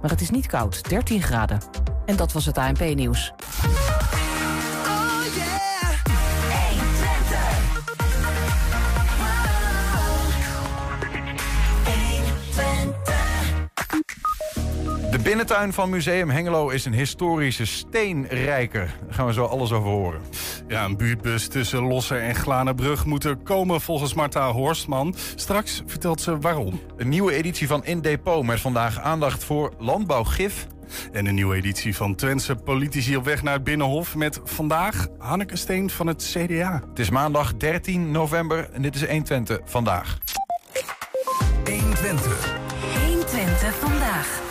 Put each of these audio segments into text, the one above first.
maar het is niet koud, 13 graden. En dat was het ANP-nieuws. De binnentuin van Museum Hengelo is een historische steenrijker. Daar gaan we zo alles over horen. Ja, een buurtbus tussen Losser en Glanenbrug moet er komen volgens Marta Horstman. Straks vertelt ze waarom. Een nieuwe editie van In Depot met vandaag aandacht voor landbouwgif. En een nieuwe editie van Twentse politici op weg naar het Binnenhof... met vandaag Hanneke Steen van het CDA. Het is maandag 13 november en dit is 120 vandaag. 120. 120 vandaag.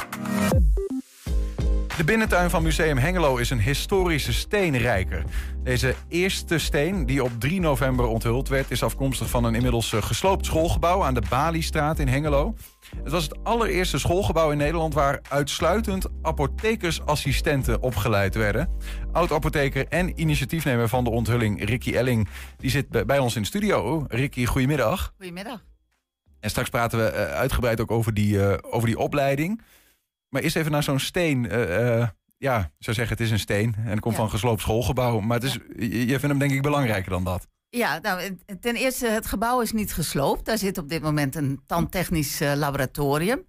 De binnentuin van Museum Hengelo is een historische steenrijker. Deze eerste steen, die op 3 november onthuld werd... is afkomstig van een inmiddels eh, gesloopt schoolgebouw... aan de Baliestraat in Hengelo. Het was het allereerste schoolgebouw in Nederland... waar uitsluitend apothekersassistenten opgeleid werden. Oud-apotheker en initiatiefnemer van de onthulling, Ricky Elling... die zit bij ons in de studio. Ricky, goedemiddag. Goedemiddag. En straks praten we eh, uitgebreid ook over die, uh, over die opleiding... Maar eerst even naar zo'n steen. Uh, ja, ik zou zeggen, het is een steen. En het komt van een gesloopt schoolgebouw. Maar het is, je, je vindt hem denk ik belangrijker dan dat. Ja, nou, ten eerste, het gebouw is niet gesloopt. Daar zit op dit moment een tandtechnisch uh, laboratorium.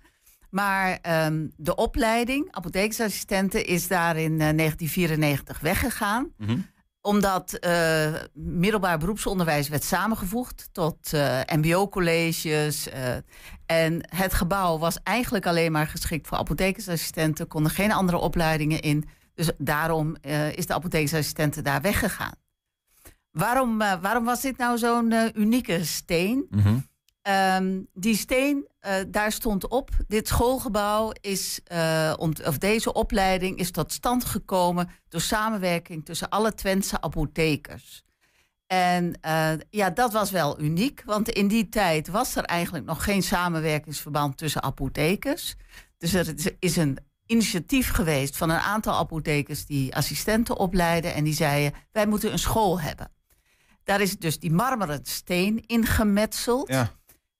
Maar um, de opleiding, apothekersassistenten, is daar in uh, 1994 weggegaan. Mm -hmm omdat uh, middelbaar beroepsonderwijs werd samengevoegd tot uh, mbo-colleges. Uh, en het gebouw was eigenlijk alleen maar geschikt voor apothekersassistenten. Konden geen andere opleidingen in. Dus daarom is de apothekersassistenten daar weggegaan. Waarom, waarom was dit nou zo'n unieke steen? Mm. Um, die steen, uh, daar stond op. Dit schoolgebouw is, uh, of deze opleiding is tot stand gekomen door samenwerking tussen alle Twentse apothekers. En uh, ja, dat was wel uniek, want in die tijd was er eigenlijk nog geen samenwerkingsverband tussen apothekers. Dus er is een initiatief geweest van een aantal apothekers die assistenten opleiden en die zeiden: wij moeten een school hebben. Daar is dus die marmeren steen ingemetseld. Ja.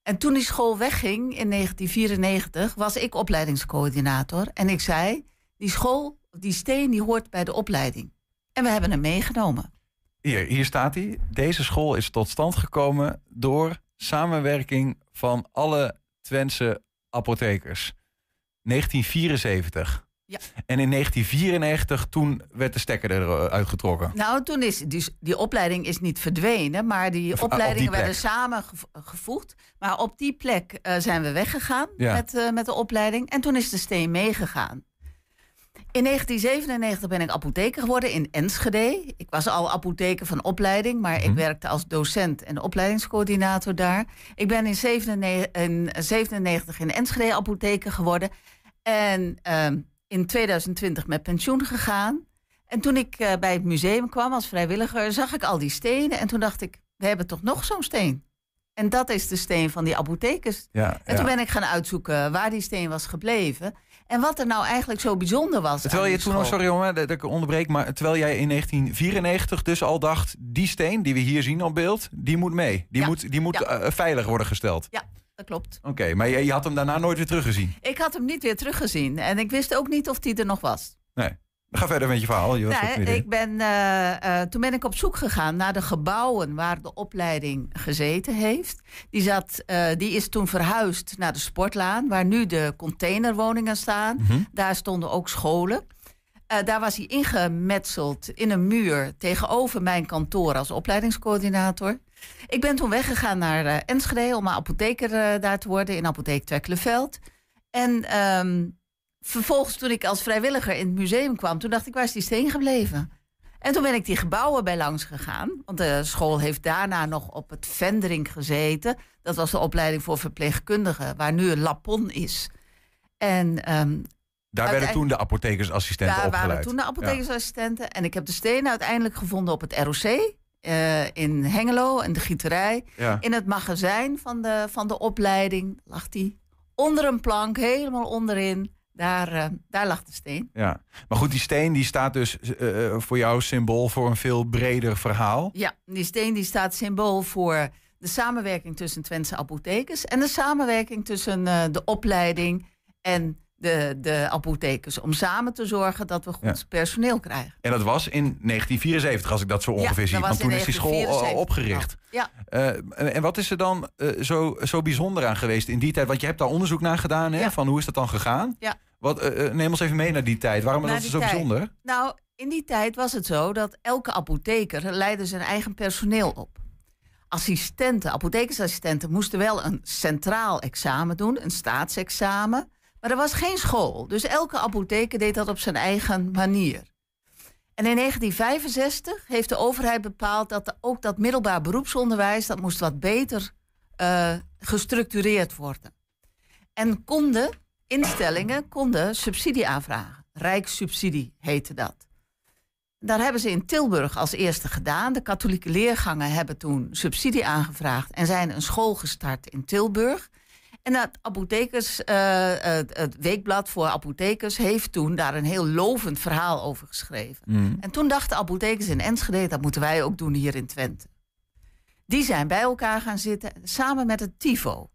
En toen die school wegging in 1994, was ik opleidingscoördinator. En ik zei, die school, die steen, die hoort bij de opleiding. En we hebben hem meegenomen. Hier, hier staat hij. Deze school is tot stand gekomen door samenwerking van alle Twentse apothekers. 1974. Ja. En in 1994, toen werd de stekker eruit getrokken. Nou, toen is die, die opleiding is niet verdwenen, maar die of, opleidingen die werden samengevoegd. Maar op die plek uh, zijn we weggegaan ja. met, uh, met de opleiding. En toen is de steen meegegaan. In 1997 ben ik apotheker geworden in Enschede. Ik was al apotheker van opleiding, maar ik werkte als docent en opleidingscoördinator daar. Ik ben in 1997 in, in Enschede apotheker geworden. En uh, in 2020 met pensioen gegaan. En toen ik uh, bij het museum kwam als vrijwilliger, zag ik al die stenen. En toen dacht ik, we hebben toch nog zo'n steen? En dat is de steen van die apothekers. Ja, en toen ben ik gaan uitzoeken waar die steen was gebleven. En wat er nou eigenlijk zo bijzonder was. Terwijl je toen, sorry jongen, dat ik onderbreek, maar terwijl jij in 1994 dus al dacht, die steen die we hier zien op beeld, die moet mee. Die ja. moet, die moet uh, veilig worden gesteld. Ja, dat klopt. Oké, okay, maar je, je, had hem daarna nooit weer teruggezien? Ik had hem niet weer teruggezien. En ik wist ook niet of hij er nog was. Nee. Ga verder met je verhaal. Je nee, ik ben, uh, uh, toen ben ik op zoek gegaan naar de gebouwen waar de opleiding gezeten heeft. Die, zat, uh, die is toen verhuisd naar de Sportlaan, waar nu de containerwoningen staan. Mm -hmm. Daar stonden ook scholen. daar was hij ingemetseld in een muur tegenover mijn kantoor als opleidingscoördinator. Ik ben toen weggegaan naar uh, Enschede om apotheker uh, daar te worden in apotheek Twekkelenveld. En um, vervolgens toen ik als vrijwilliger in het museum kwam, toen dacht ik, waar is die steen gebleven? En toen ben ik die gebouwen bij langs gegaan. Want de school heeft daarna nog op het Vendering gezeten. Dat was de opleiding voor verpleegkundigen, waar nu een lapon is. En um, daar werden toen de apothekersassistenten daar opgeleid. Daar waren toen de apothekersassistenten. Ja. En ik heb de steen uiteindelijk gevonden op het ROC. Uh, in Hengelo en de gieterij. Ja. In het magazijn van de, van de opleiding lag die onder een plank, helemaal onderin. Daar, uh, daar lag de steen. Ja, maar goed, die steen die staat dus uh, voor jou symbool voor een veel breder verhaal. Ja, die steen die staat symbool voor de samenwerking tussen Twentse apothekers en de samenwerking tussen de opleiding en de, de apothekers, om samen te zorgen dat we goed Ja. personeel krijgen. En dat was in 1974, als ik dat zo Ja, ongeveer dat zie. Want toen is die school 1974. opgericht. Ja, Eh, en, en wat is er dan eh, zo, zo bijzonder aan geweest in die tijd? Want je hebt daar onderzoek naar gedaan, hè? Ja. Van hoe is dat dan gegaan? Ja. Wat, eh, neem ons even mee naar die tijd. Waarom het die zo tijd. bijzonder? Nou, in die tijd was het zo dat elke apotheker leidde zijn eigen personeel op. Assistenten, apothekersassistenten moesten wel een centraal examen doen, een staatsexamen. Maar er was geen school. Dus elke apotheker deed dat op zijn eigen manier. En in 1965 heeft de overheid bepaald dat ook dat middelbaar beroepsonderwijs... dat moest wat beter eh, gestructureerd worden. En konden instellingen konden subsidie aanvragen. Rijkssubsidie heette dat. Daar hebben ze in Tilburg als eerste gedaan. De katholieke leergangen hebben toen subsidie aangevraagd en zijn een school gestart in Tilburg. En het, apothekers, eh, het, het weekblad voor apothekers heeft toen daar een heel lovend verhaal over geschreven. Mm. En toen dachten apothekers in Enschede, dat moeten wij ook doen hier in Twente. Die zijn bij elkaar gaan zitten, samen met het TIVO.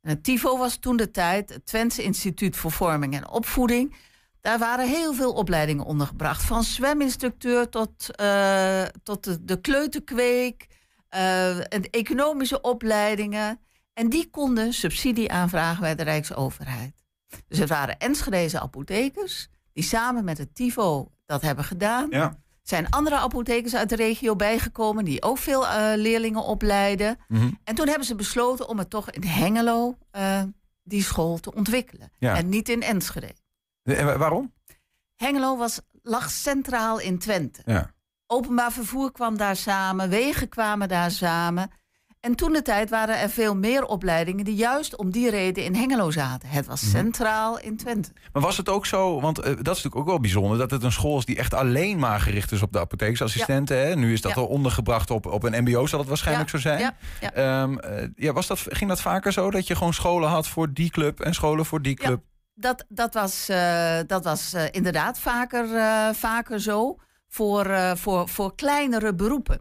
En het TIVO was toen de tijd het Twentse Instituut voor Vorming en Opvoeding. Daar waren heel veel opleidingen ondergebracht. Van zweminstructeur tot, eh, tot de, de kleuterkweek, eh, en economische opleidingen. En die konden subsidie aanvragen bij de Rijksoverheid. Dus het waren Enschedeze apothekers die samen met het TIVO dat hebben gedaan. Ja. zijn andere apothekers uit de regio bijgekomen die ook veel eh, leerlingen opleiden. Mhm. En toen hebben ze besloten om het toch in Hengelo eh, die school te ontwikkelen. Ja. En niet in Enschede. En wa- waarom? Hengelo was, lag centraal in Twente. Ja. Openbaar vervoer kwam daar samen, wegen kwamen daar samen. En toen de tijd waren er veel meer opleidingen die juist om die reden in Hengelo zaten. Het was centraal in Twente. Maar was het ook zo, want eh, dat is natuurlijk ook wel bijzonder... dat het een school is die echt alleen maar gericht is op de apothekersassistenten. Hè? Nu is dat Ja. al ondergebracht op, op een mbo, zal het waarschijnlijk Ja, zo zijn. ja. Ehm, eh, ja, was dat, ging dat vaker zo, dat je gewoon scholen had voor die club... en scholen voor die club? Dat, dat was, eh, dat was inderdaad vaker, vaker zo voor, voor, voor kleinere beroepen.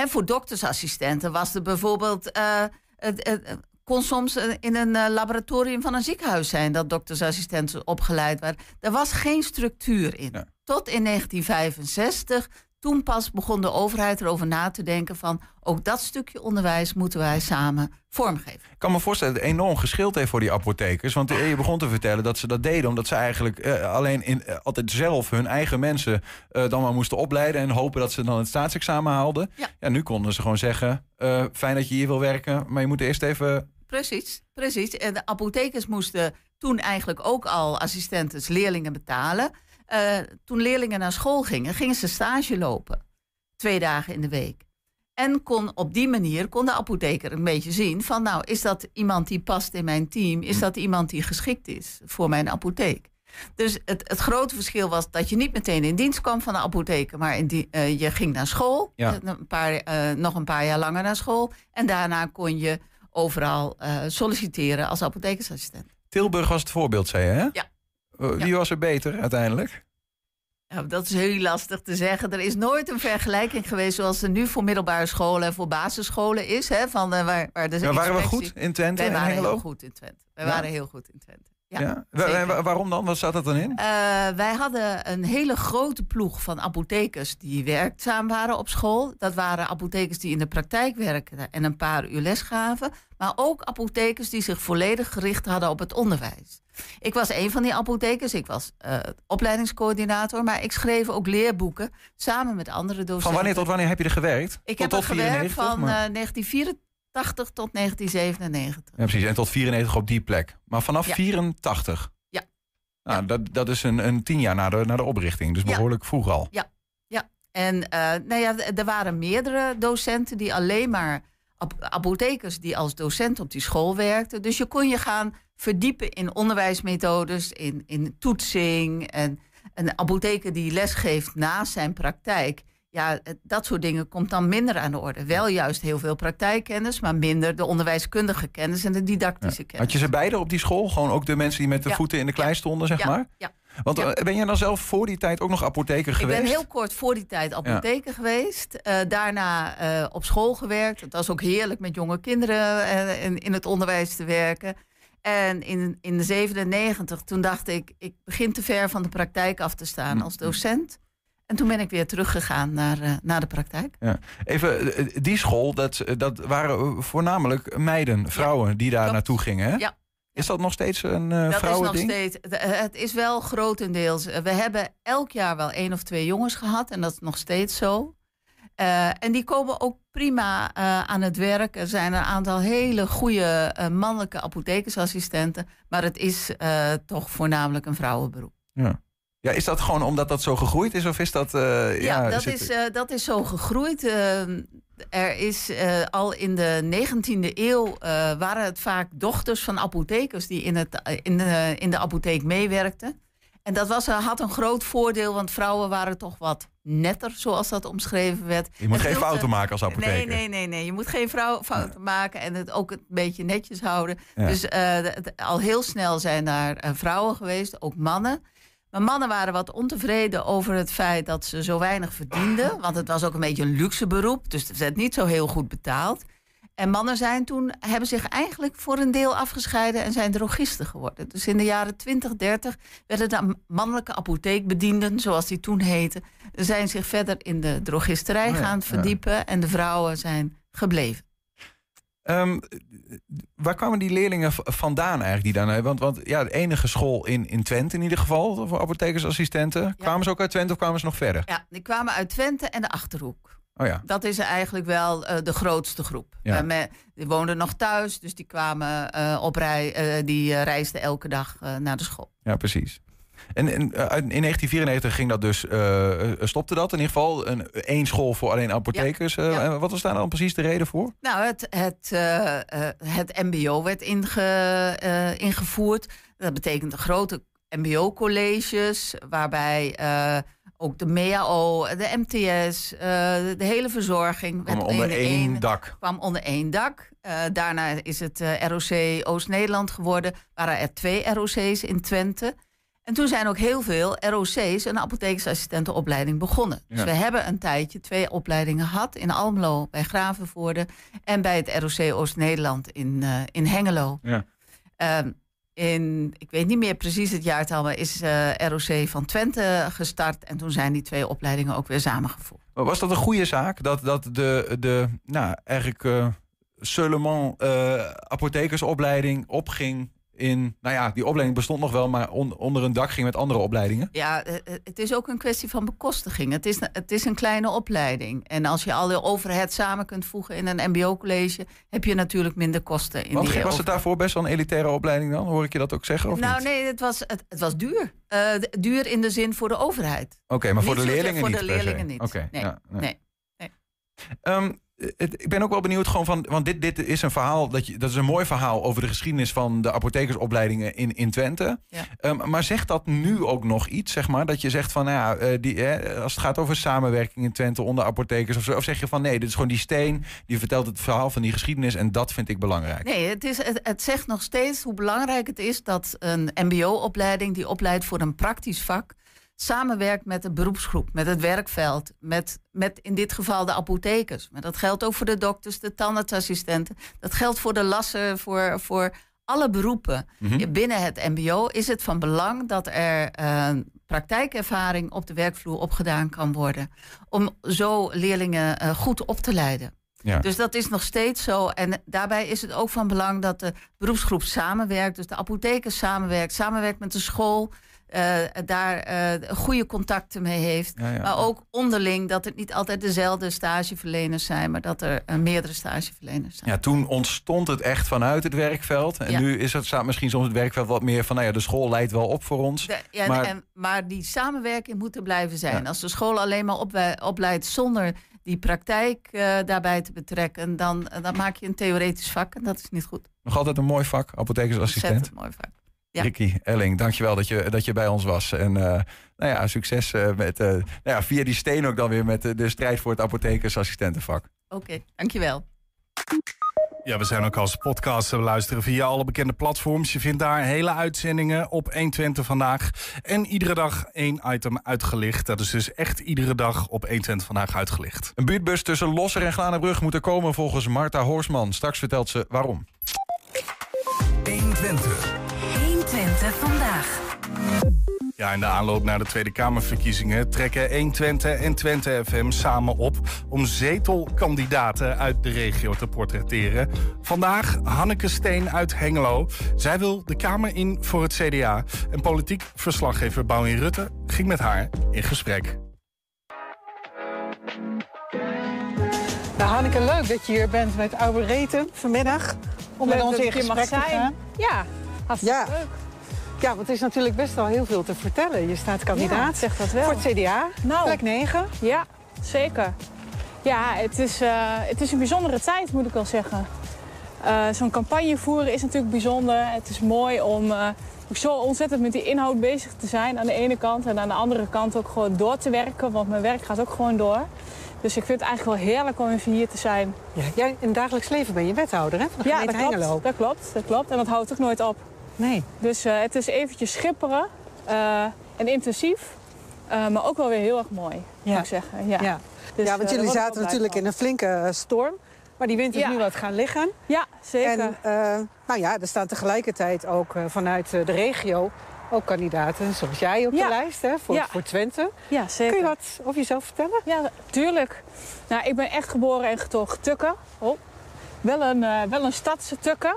Hè, voor doktersassistenten was er bijvoorbeeld. eh, het, kon soms eh, in een eh, laboratorium van een ziekenhuis zijn dat doktersassistenten opgeleid waren. Er was geen structuur in. Ja. Tot in 1965. Toen pas begon de overheid erover na te denken van ook dat stukje onderwijs moeten wij samen vormgeven. Ik kan me voorstellen dat het enorm geschild heeft voor die apothekers. Want je begon te vertellen dat ze dat deden... omdat ze eigenlijk eh, alleen in, eh, altijd zelf hun eigen mensen... eh, dan maar moesten opleiden en hopen dat ze dan het staatsexamen haalden. Ja. nu konden ze gewoon zeggen... fijn dat je hier wil werken, maar je moet eerst even... Precies, precies. En de apothekers moesten toen eigenlijk ook al assistentes leerlingen betalen. Eh, toen leerlingen naar school gingen, gingen ze stage lopen. Twee dagen in de week. En kon, op die manier kon de apotheker een beetje zien van... nou, is dat iemand die past in mijn team? Is dat iemand die geschikt is voor mijn apotheek? Dus het, het grote verschil was dat je niet meteen in dienst kwam van de apotheker... maar in die, eh, je ging naar school, Ja. eh, een paar, nog een paar jaar langer naar school... en daarna kon je overal solliciteren als apothekersassistent. Tilburg was het voorbeeld, zei je, hè? Ja. Eh, Wie Ja. was er beter uiteindelijk? Ja, dat is heel lastig te zeggen. Er is nooit een vergelijking geweest zoals er nu voor middelbare scholen en voor basisscholen is. Hè, van, eh, waar, waar de Ja, waren we goed in Twente Wij en waren heel goed in Twente. Wij Ja? waren heel goed in Twente. Ja, Ja. Waarom dan? Wat zat dat dan in? Eh, wij hadden een hele grote ploeg van apothekers die werkzaam waren op school. Dat waren apothekers die in de praktijk werkten en een paar uur les gaven. Maar ook apothekers die zich volledig gericht hadden op het onderwijs. Ik was een van die apothekers. Ik was eh, opleidingscoördinator. Maar ik schreef ook leerboeken samen met andere docenten. Van wanneer tot wanneer heb je er gewerkt? Ik tot, heb tot er gewerkt 94, van maar- eh, 1984 tot 1997. Ja, precies. En tot 94 op die plek. Maar vanaf Ja. 84? Ja. Nou, dat, dat is een, een tien jaar na de, na de oprichting. Dus Ja. behoorlijk vroeg al. En eh, nou ja, er waren meerdere docenten die alleen maar ap- apothekers die als docent op die school werkten. Dus je kon je gaan verdiepen in onderwijsmethodes, in, in toetsing. En een apotheker die lesgeeft naast zijn praktijk. Ja, dat soort dingen komt dan minder aan de orde. Wel juist heel veel praktijkkennis, maar minder de onderwijskundige kennis en de didactische kennis. Had je ze beide op die school? Gewoon ook de mensen die met de Ja. voeten in de klei stonden, zeg maar? ja. Want eh, ben jij dan zelf voor die tijd ook nog apotheker Ik geweest? ben heel kort voor die tijd apotheker geweest. Eh, daarna eh, op school gewerkt. Het was ook heerlijk met jonge kinderen in, in het onderwijs te werken. En in, in de 97, toen dacht ik, ik begin te ver van de praktijk af te staan Hm. als docent. En toen ben ik weer teruggegaan naar, eh, naar de praktijk. Ja. Even, eh, die school, dat, dat waren eh, voornamelijk meiden, vrouwen die daar klopt. naartoe gingen. Hè? Ja. Is dat nog steeds een eh Dat is nog steeds. Het is wel grotendeels. eh, We hebben elk jaar wel één of twee jongens gehad en dat is nog steeds zo. Eh, en die komen ook prima eh, aan het werk. Er zijn een aantal hele goede eh, mannelijke apothekersassistenten. Maar het is toch voornamelijk een vrouwenberoep. Ja. ja, is dat gewoon omdat dat zo gegroeid is? Of is dat... eh, Ja, dat, is, dat is zo gegroeid. Eh, er is al in de 19e eeuw waren het vaak dochters van apothekers die in, het, in, de, in de apotheek meewerkten. En dat was, had een groot voordeel, want vrouwen waren toch wat netter, zoals dat omschreven werd. Je moet Het geen fouten maken als apotheker. Nee, nee, nee, nee. Je moet geen vrouw fouten maken en het ook een beetje netjes houden. Ja. Dus eh, het- al heel snel zijn daar eh, vrouwen geweest, ook mannen. Maar mannen waren wat ontevreden over het feit dat ze zo weinig verdienden. Want het was ook een beetje een luxe beroep. Dus het werd niet zo heel goed betaald. En mannen zijn toen, hebben zich eigenlijk voor een deel afgescheiden en zijn drogisten geworden. Dus in de jaren 20, 30 werden de mannelijke apotheekbedienden, zoals die toen heten, zijn zich verder in de drogisterij Oh ja, gaan ja. verdiepen. En de vrouwen zijn gebleven. Ehm, waar kwamen die leerlingen vandaan eigenlijk? Die dan, want, want ja, de enige school in, in Twente in ieder geval, voor apothekersassistenten. Kwamen ze ook uit Twente of kwamen ze nog verder? Ja, die kwamen uit Twente en de Achterhoek. Oh ja, Dat is eigenlijk wel eh, de grootste groep. Ja. Eh, die woonden nog thuis, dus die kwamen eh, op rij, die reisden elke dag naar de school. ja precies. En, en in 1994 ging dat dus, stopte dat in ieder geval. Een, één school voor alleen apothekers. Ja. wat was daar dan precies de reden voor? Nou, het, het, het MBO werd inge, ingevoerd. Dat betekent grote MBO-colleges, waarbij ook de MEAO, de MTS, eh, de hele verzorging Kwam onder één dak. kwam onder één dak. Eh, daarna is het eh, ROC Oost-Nederland geworden. Waren er twee ROC's in Twente. En toen zijn ook heel veel ROC's een apothekersassistentenopleiding begonnen. Dus we hebben een tijdje twee opleidingen gehad. In Almelo bij Gravenvoorde en bij het ROC Oost-Nederland in, in Hengelo. Ja. Ehm, in, ik weet niet meer precies het jaartal, maar is eh, ROC van Twente gestart. En toen zijn die twee opleidingen ook weer samengevoegd. Was dat een goede zaak? Dat, dat de, de nou, eigenlijk eh seulement eh, apothekersopleiding opging in... Nou ja, die opleiding bestond nog wel, maar on- onder een dak ging met andere opleidingen. Ja, eh, eh, het is ook een kwestie van bekostiging. Het is, het is een kleine opleiding. En als je al de overhead samen kunt voegen in een mbo-college... heb je natuurlijk minder kosten in Want die was het daarvoor best wel een elitaire opleiding dan? Hoor ik je dat ook zeggen? Of Nou niet? nee, het was, het, het was duur. Eh, duur in de zin voor de overheid. Oké, maar voor de Niet leerlingen voor niet de per se. leerlingen niet. Oké, Nee, ja, nee. Ehm, het- ik ben ook wel benieuwd gewoon van, want dit, dit is een verhaal, dat, je, dat is een mooi verhaal over de geschiedenis van de apothekersopleidingen in, in Twente. Ja. Ehm, maar zegt dat nu ook nog iets, zeg maar? Dat je zegt van, nou ja, eh, die, eh, als het gaat over samenwerking in Twente onder apothekers of zo, of zeg je van nee, dit is gewoon die steen, die vertelt het verhaal van die geschiedenis en dat vind ik belangrijk. Nee, het, is, het, het zegt nog steeds hoe belangrijk het is dat een mbo-opleiding... die opleidt voor een praktisch vak... samenwerkt met de beroepsgroep, met het werkveld... met, met in dit geval de apothekers. Maar dat geldt ook voor de dokters, de tandartsassistenten. Dat geldt voor de lassen, voor, voor alle beroepen. Mhm. Binnen het mbo is het van belang dat er eh, praktijkervaring... op de werkvloer opgedaan kan worden... om zo leerlingen eh, goed op te leiden. Ja. Dus dat is nog steeds zo. En daarbij is het ook van belang dat de beroepsgroep samenwerkt. Dus de apotheker samenwerkt, samenwerkt met de school. Eh, daar eh, goede contacten mee heeft. Ja, ja. Maar ook onderling dat het niet altijd dezelfde stageverleners zijn, maar dat er eh, meerdere stageverleners zijn. Ja, toen ontstond het echt vanuit het werkveld. En Ja. nu is het, staat misschien soms het werkveld wat meer van... nou ja, de school leidt wel op voor ons. De- maar- en, maar die samenwerking moet er blijven zijn. Als de school alleen maar opwei- opleidt zonder die praktijk daarbij te betrekken, dan, dan maak je een theoretisch vak en dat is niet goed. Nog altijd een mooi vak, apothekersassistent. Ontzettend mooi vak. Ja. Ricky Elling, dankjewel dat je, dat je bij ons was. En eh, nou ja, succes eh, met, eh, nou ja, via die steen ook dan weer met de strijd voor het apothekersassistentenvak. Oké, dankjewel. Ja, we zijn ook als podcast te beluisteren via alle bekende platforms. Je vindt daar hele uitzendingen op 120 vandaag. En iedere dag één item uitgelicht. Dat is dus echt iedere dag op 120 vandaag uitgelicht. Een buurtbus tussen Losser en Glanenbrug moet er komen volgens Marta Horsman. Straks vertelt ze waarom. 120. 120. 120 vandaag. Ja, in de aanloop naar de Tweede Kamerverkiezingen trekken 120 en Twente FM samen op om zetelkandidaten uit de regio te portretteren. Vandaag Hanneke Steen uit Hengelo. Zij wil de Kamer in voor het CDA. En politiek verslaggever Bouwin Rutte ging met haar in gesprek. Nou, Hanneke, leuk dat je hier bent met Oude Reten vanmiddag. Om met ons in gesprek te zijn. gaan. Ja, hartstikke Ja. leuk. Ja, want er is natuurlijk best wel heel veel te vertellen. Je staat kandidaat zeg dat wel. voor het CDA, Nou. plek 9. Ja, zeker. Ja, het is, eh, het is een bijzondere tijd, moet ik wel zeggen. Eh, Zo'n campagne voeren is natuurlijk bijzonder. Het is mooi om eh, ook zo ontzettend met die inhoud bezig te zijn aan de ene kant. En aan de andere kant ook gewoon door te werken, want mijn werk gaat ook gewoon door. Dus ik vind het eigenlijk wel heerlijk om even hier te zijn. Ja, jij in het dagelijks leven ben je wethouder hè, van de Ja, dat klopt, dat klopt, dat klopt. En dat houdt ook nooit op. Nee. Dus eh, het is eventjes schipperen eh, en intensief. eh, maar ook wel weer heel erg mooi, Ja. moet ik zeggen. Ja, Ja, Dus, ja want jullie zaten natuurlijk van. in een flinke storm. Maar die wind is nu wat gaan liggen. Ja, zeker. En nou ja, er staan tegelijkertijd ook vanuit de regio ook kandidaten zoals jij op de lijst hè, voor, voor Twente. ja, zeker. Kun je wat over jezelf vertellen? Ja, tuurlijk. Nou, ik ben echt geboren en getogen Tukker. Oh. Wel een, wel een stadse Tukker.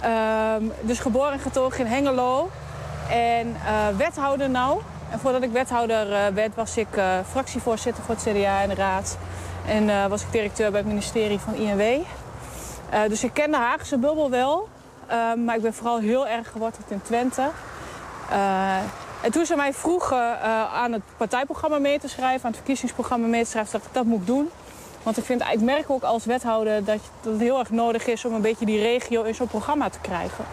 Ehm, dus geboren en getogen in Hengelo. En eh, wethouder nou. En voordat ik wethouder eh, werd, was ik eh, fractievoorzitter voor het CDA in de raad. En was ik directeur bij het ministerie van INW. Dus ik ken de Haagse bubbel wel. Ehm, maar ik ben vooral heel erg geworteld in Twente. En toen ze mij vroegen aan het partijprogramma mee te schrijven, aan het verkiezingsprogramma mee te schrijven, dacht ik dat moet ik doen. Want ik, vind, ik merk ook als wethouder dat, dat het heel erg nodig is om een beetje die regio in zo'n programma te krijgen.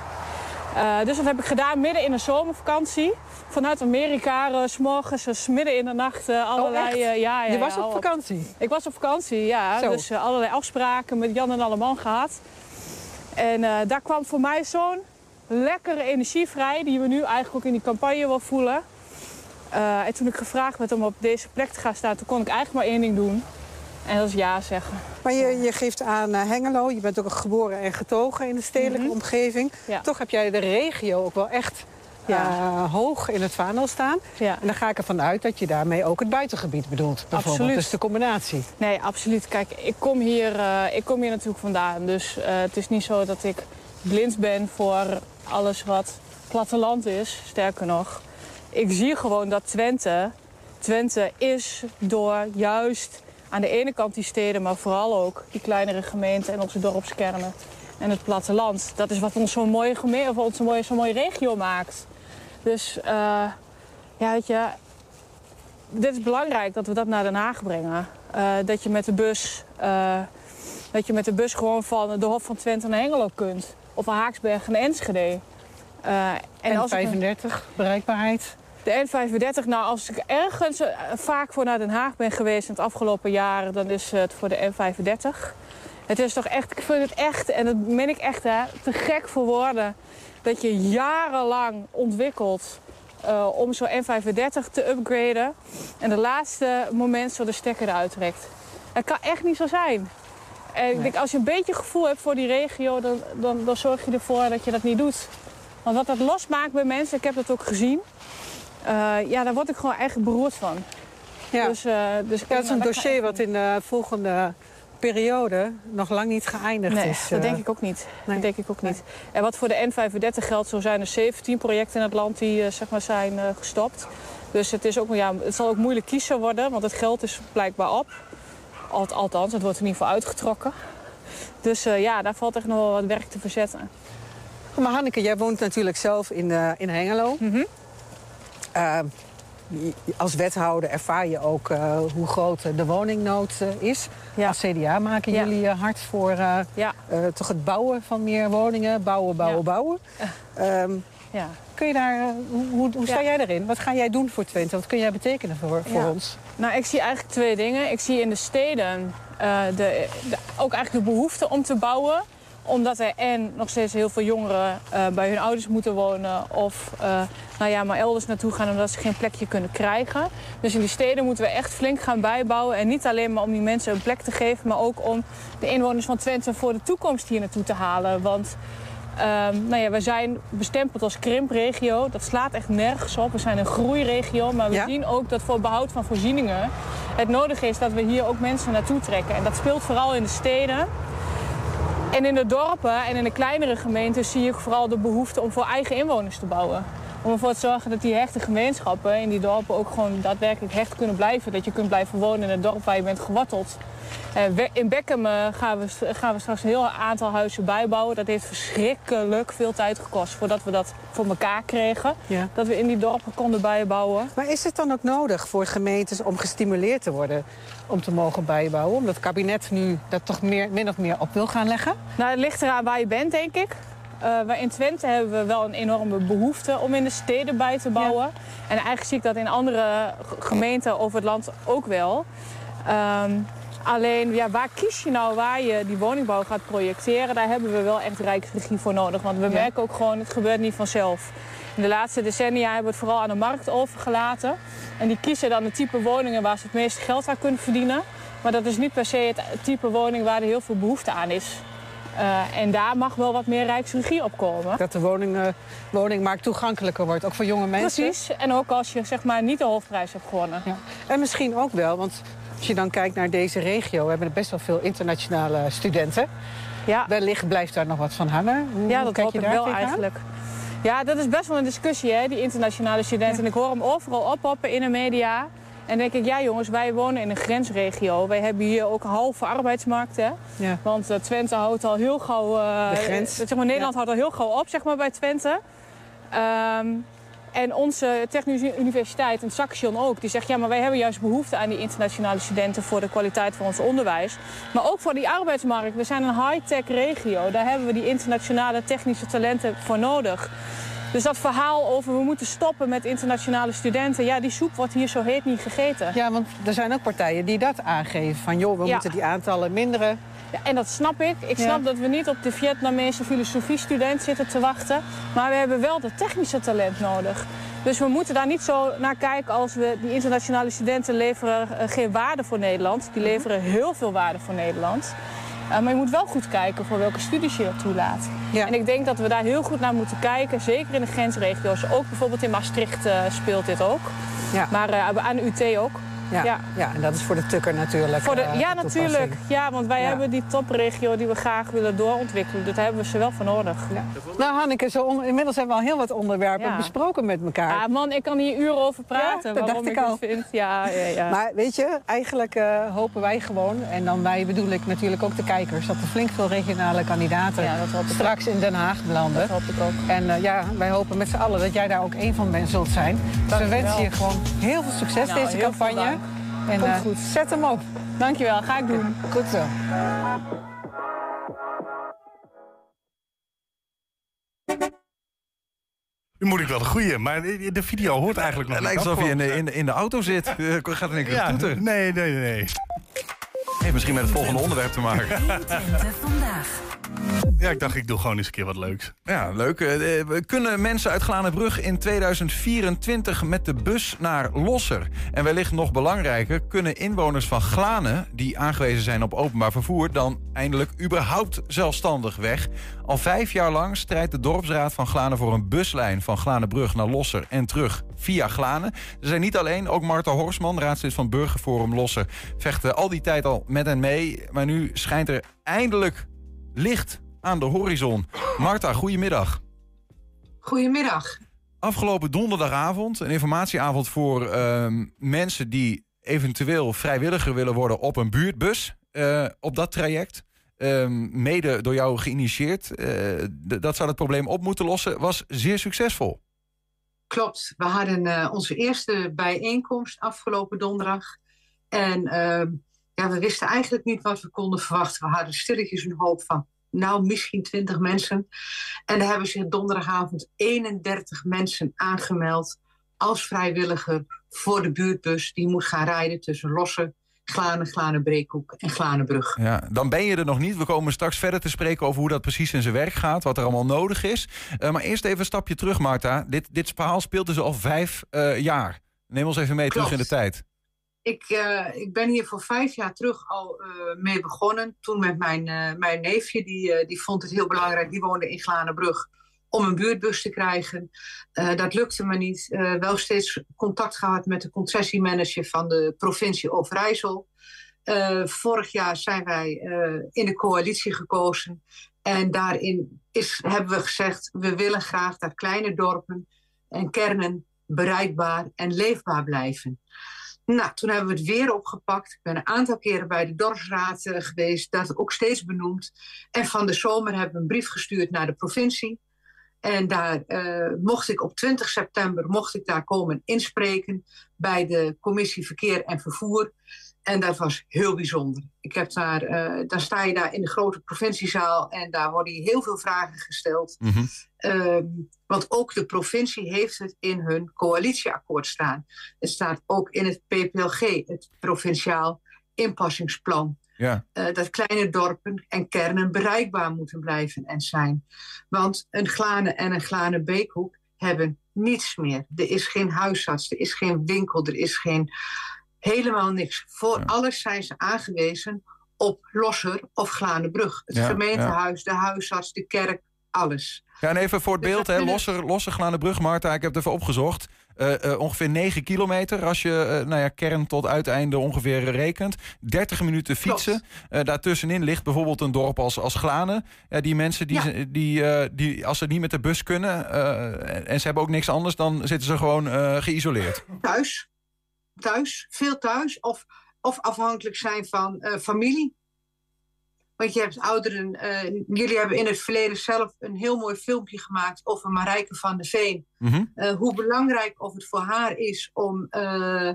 Eh, dus dat heb ik gedaan midden in de zomervakantie. Vanuit Amerika, eh, 's morgens, eh, 's midden in de nacht, eh, allerlei... ja, ja, je ja, was op vakantie. ik was op vakantie, ja. Zo. Dus allerlei afspraken met Jan en Alleman gehad. En daar kwam voor mij zo'n lekkere energie vrij... die we nu eigenlijk ook in die campagne wel voelen. En toen ik gevraagd werd om op deze plek te gaan staan... toen kon ik eigenlijk maar één ding doen. En dat is ja zeggen. Maar je, je geeft aan eh, Hengelo. Je bent ook geboren en getogen in de stedelijke omgeving. Mhm. Ja. Toch heb jij de regio ook wel echt Ja. eh, hoog in het vaandel staan. Ja. En dan ga ik ervan uit dat je daarmee ook het buitengebied bedoelt. Bijvoorbeeld. Absoluut. Dus de combinatie. Nee, absoluut. Kijk, ik kom hier, eh, ik kom hier natuurlijk vandaan. Dus het is niet zo dat ik blind ben voor alles wat platteland is. Sterker nog, ik zie gewoon dat Twente... Twente is door juist aan de ene kant die steden... maar vooral ook die kleinere gemeenten en onze dorpskernen en het platteland. Dat is wat ons zo'n mooie, geme- of ons mooie, zo'n mooie regio maakt. Dus eh, ja, weet je, dit is belangrijk dat we dat naar Den Haag brengen. Eh, dat, je met de bus, eh, dat je met de bus gewoon van de Hof van Twente naar Hengelo kunt. Of van Haaksberg naar Enschede. Eh, En, als ik- 35, bereikbaarheid. De N35, nou als ik ergens eh, vaak voor naar Den Haag ben geweest in het afgelopen jaar, dan is het voor de N35. Het is toch echt, ik vind het echt, en dat meen ik echt hè, te gek voor woorden, dat je jarenlang ontwikkelt eh, om zo'n N35 te upgraden en de laatste moment zo de stekker eruit trekt. Het kan echt niet zo zijn. En ik denk, als je een beetje gevoel hebt voor die regio, dan, dan, dan zorg je ervoor dat je dat niet doet. Want wat dat losmaakt bij mensen, ik heb dat ook gezien. Eh, ja, daar word ik gewoon echt beroerd van. Ja. Dus, eh, dus ja, dat is een dossier wat in de volgende periode nog lang niet geëindigd Nee, is. dat eh. denk ik ook niet. nee. Dat denk ik ook niet. En wat voor de N35 geldt, zo zijn er 17 projecten in het land die zeg maar zijn gestopt. Dus het, is ook, ja, het zal ook moeilijk kiezen worden, want het geld is blijkbaar op. Alt- Althans, het wordt er niet voor uitgetrokken. Dus ja, daar valt echt nog wel wat werk te verzetten. Maar Hanneke, jij woont natuurlijk zelf in, in Hengelo. Eh, je- als wethouder ervaar je ook eh, hoe groot eh, de woningnood eh, is. Ja. Als CDA maken Ja. jullie eh, hard voor eh, Ja, eh, toch het bouwen van meer woningen. Bouwen, bouwen, bouwen. Ehm, ja. kun je daar, eh, hoe, hoe, sta jij daarin? Wat ga jij doen voor Twente? Wat kun jij betekenen voor, voor ons? Nou, ik zie eigenlijk twee dingen. Ik zie in de steden eh, de, de- ook eigenlijk de behoefte om te bouwen omdat er en nog steeds heel veel jongeren eh, bij hun ouders moeten wonen. Of eh, nou ja, maar elders naartoe gaan omdat ze geen plekje kunnen krijgen. Dus in die steden moeten we echt flink gaan bijbouwen. En niet alleen maar om die mensen een plek te geven. Maar ook om de inwoners van Twente voor de toekomst hier naartoe te halen. Want Ehm, nou ja, we zijn bestempeld als krimpregio. Dat slaat echt nergens op. We zijn een groeiregio. Maar we Ja? zien ook dat voor behoud van voorzieningen het nodig is dat we hier ook mensen naartoe trekken. En dat speelt vooral in de steden. En in de dorpen en in de kleinere gemeenten zie ik vooral de behoefte om voor eigen inwoners te bouwen. Om ervoor te zorgen dat die hechte gemeenschappen in die dorpen ook gewoon daadwerkelijk hecht kunnen blijven. Dat je kunt blijven wonen in het dorp waar je bent geworteld. Eh, In Beckham eh, gaan, we, gaan we straks een heel aantal huizen bijbouwen. Dat heeft verschrikkelijk veel tijd gekost voordat we dat voor elkaar kregen. Ja. Dat we in die dorpen konden bijbouwen. Maar is het dan ook nodig voor gemeentes om gestimuleerd te worden om te mogen bijbouwen? Omdat het kabinet nu dat toch meer, min of meer op wil gaan leggen? Nou, het ligt eraan waar je bent, denk ik. Eh, wij in Twente hebben we wel een enorme behoefte om in de steden bij te bouwen. En eigenlijk zie ik dat in andere gemeenten over het land ook wel. Ehm, alleen, ja, waar kies je nou waar je die woningbouw gaat projecteren? Daar hebben we wel echt rijksregie voor nodig. Want we merken ook gewoon, het gebeurt niet vanzelf. In de laatste decennia hebben we het vooral aan de markt overgelaten. En die kiezen dan de type woningen waar ze het meeste geld aan kunnen verdienen. Maar dat is niet per se het type woning waar er heel veel behoefte aan is. Eh, en daar mag wel wat meer rijksregie op komen. Dat de woning, eh, woningmarkt toegankelijker wordt, ook voor jonge mensen? Precies. En ook als je zeg maar niet de hoofdprijs hebt gewonnen. Ja. En misschien ook wel, want als je dan kijkt naar deze regio... we hebben best wel veel internationale studenten. Ja, Wellicht blijft daar nog wat van hangen. Hoe ja dat hoop je ik daar wel eigenlijk. Ja, dat is best wel een discussie, hè, die internationale studenten. En ik hoor hem overal oppoppen in de media. En denk ik, ja jongens, wij wonen in een grensregio. Wij hebben hier ook een halve arbeidsmarkt, hè. Ja. Want eh, Twente houdt al heel gauw... eh, De grens. zeg maar, Nederland houdt al heel gauw op zeg maar, bij Twente. Ehm, en onze Technische Universiteit en Saxion ook, die zegt ja, maar wij hebben juist behoefte aan die internationale studenten voor de kwaliteit van ons onderwijs. Maar ook voor die arbeidsmarkt. We zijn een high-tech regio. Daar hebben we die internationale technische talenten voor nodig. Dus dat verhaal over we moeten stoppen met internationale studenten, ja, die soep wordt hier zo heet niet gegeten. Ja, want er zijn ook partijen die dat aangeven. Van joh, we Ja. moeten die aantallen minderen. Ja, en dat snap ik. Ik Ja. snap dat we niet op de Vietnamese filosofiestudent zitten te wachten. Maar we hebben wel dat technische talent nodig. Dus we moeten daar niet zo naar kijken als we die internationale studenten leveren eh, geen waarde voor Nederland. Die leveren heel veel waarde voor Nederland. Eh, maar je moet wel goed kijken voor welke studies je er toelaat. Ja. En ik denk dat we daar heel goed naar moeten kijken. Zeker in de grensregio's. Ook bijvoorbeeld in Maastricht eh, speelt dit ook. Ja. Maar aan de UT ook. Ja. Ja. Ja. en dat is voor de tukker natuurlijk. Voor de, eh, ja, van natuurlijk. Ja, want wij Ja. hebben die topregio die we graag willen doorontwikkelen. Daar hebben we ze wel voor nodig. Ja. Nou, Hanneke, zo on- inmiddels hebben we al heel wat onderwerpen Ja. besproken met elkaar. Ah, man, ik kan hier uren over praten. dat waarom dacht ik ik al. het vind. Ja, ja, ja. Maar weet je, eigenlijk eh, hopen wij gewoon, en dan wij bedoel ik natuurlijk ook de kijkers, dat er flink veel regionale kandidaten Ja, dat straks in Den Haag belanden. dat hoop ik ook. En eh, ja, wij hopen met z'n allen dat jij daar ook één van bent, zult zijn. Dus we wensen je gewoon heel veel succes Nou, deze campagne. En Komt eh, goed. zet hem op. Dankjewel, ga ik doen. Goed zo. Nu moet ik wel de goeie, maar de de video hoort eigenlijk nog Het lijkt alsof je in de, in de, in de auto zit. Eh, Gaat in één keer Ja, toeter. nee, nee, nee. Heeft misschien met het volgende onderwerp te maken. 120 vandaag. Ja, ik dacht, ik doe gewoon eens een keer wat leuks. Ja, leuk. Eh, eh, we Kunnen mensen uit Glanenbrug in 2024 met de bus naar Losser? En wellicht nog belangrijker, kunnen inwoners van Glanen... die aangewezen zijn op openbaar vervoer... dan eindelijk überhaupt zelfstandig weg? Al vijf jaar lang strijdt de dorpsraad van Glanen... voor een buslijn van Glanenbrug naar Losser en terug via Glanen. Ze zijn niet alleen, ook Marta Horsman, raadslid van Burgerforum Losser... vechten al die tijd al met hen mee. Maar nu schijnt er eindelijk licht aan de horizon. Marta, goedemiddag. Goedemiddag. Afgelopen donderdagavond, een informatieavond voor ehm, mensen die eventueel vrijwilliger willen worden op een buurtbus. eh, op dat traject. Ehm, mede door jou geïnitieerd. Eh, dat zou het probleem op moeten lossen. Was zeer succesvol. Klopt. We hadden eh, onze eerste bijeenkomst afgelopen donderdag. En ehm, ja, we wisten eigenlijk niet wat we konden verwachten. We hadden stilletjes een hoop van, nou, misschien 20 mensen. En er hebben zich donderdagavond 31 mensen aangemeld als vrijwilliger voor de buurtbus. Die moet gaan rijden tussen Lossen, Glanen, Glanenbreekhoek en Glanenbrug. Ja, dan ben je er nog niet. We komen straks verder te spreken over hoe dat precies in zijn werk gaat. Wat er allemaal nodig is. Eh, maar eerst even een stapje terug, Marta. Dit, dit verhaal speelt dus al vijf eh, jaar. Neem ons even mee terug in de tijd. ik, eh, ik ben hier voor vijf jaar terug al mee begonnen. Toen met mijn, mijn neefje, die, die vond het heel belangrijk. Die woonde in Glanenbrug om een buurtbus te krijgen. dat lukte me niet. wel steeds contact gehad met de concessiemanager van de provincie Overijssel. vorig jaar zijn wij in de coalitie gekozen. En daarin is, hebben we gezegd, we willen graag dat kleine dorpen en kernen bereikbaar en leefbaar blijven. Nou, toen hebben we het weer opgepakt. Ik ben een aantal keren bij de dorpsraad uh, geweest, dat ook steeds benoemd. En van de zomer hebben we een brief gestuurd naar de provincie. En daar uh, mocht ik op 20 september mocht ik daar komen inspreken bij de commissie Verkeer en Vervoer. En dat was heel bijzonder. Ik heb daar, uh, dan sta je daar in de grote provinciezaal en daar worden heel veel vragen gesteld. Mhm. Uh, want ook de provincie heeft het in hun coalitieakkoord staan. Het staat ook in het PPLG, het provinciaal inpassingsplan. Ja. Uh, dat kleine dorpen en kernen bereikbaar moeten blijven en zijn. Want een Glane en een Glane Beekhoek hebben niets meer. Er is geen huisarts, er is geen winkel, er is geen helemaal niks. Voor alles zijn ze aangewezen op Losser of Glanenbrug. Het Ja, gemeentehuis, de huisarts, de kerk, alles. Ja, en even voor het Dus beeld, hè, Losser, Losser Glanenbrug, Marta, ik heb het even opgezocht. Eh, eh, ongeveer 9 kilometer als je eh, nou ja, kern tot uiteinde ongeveer rekent. 30 minuten fietsen. Daartussenin ligt bijvoorbeeld een dorp als, als Glanen. Die mensen, die, Ja. die, die, als ze niet met de bus kunnen en ze hebben ook niks anders... dan zitten ze gewoon geïsoleerd. Thuis, thuis, veel thuis. Of, of afhankelijk zijn van familie. Want je hebt ouderen... eh, jullie hebben in het verleden zelf een heel mooi filmpje gemaakt... over Marijke van der Veen. Mhm. Eh, hoe belangrijk of het voor haar is om eh,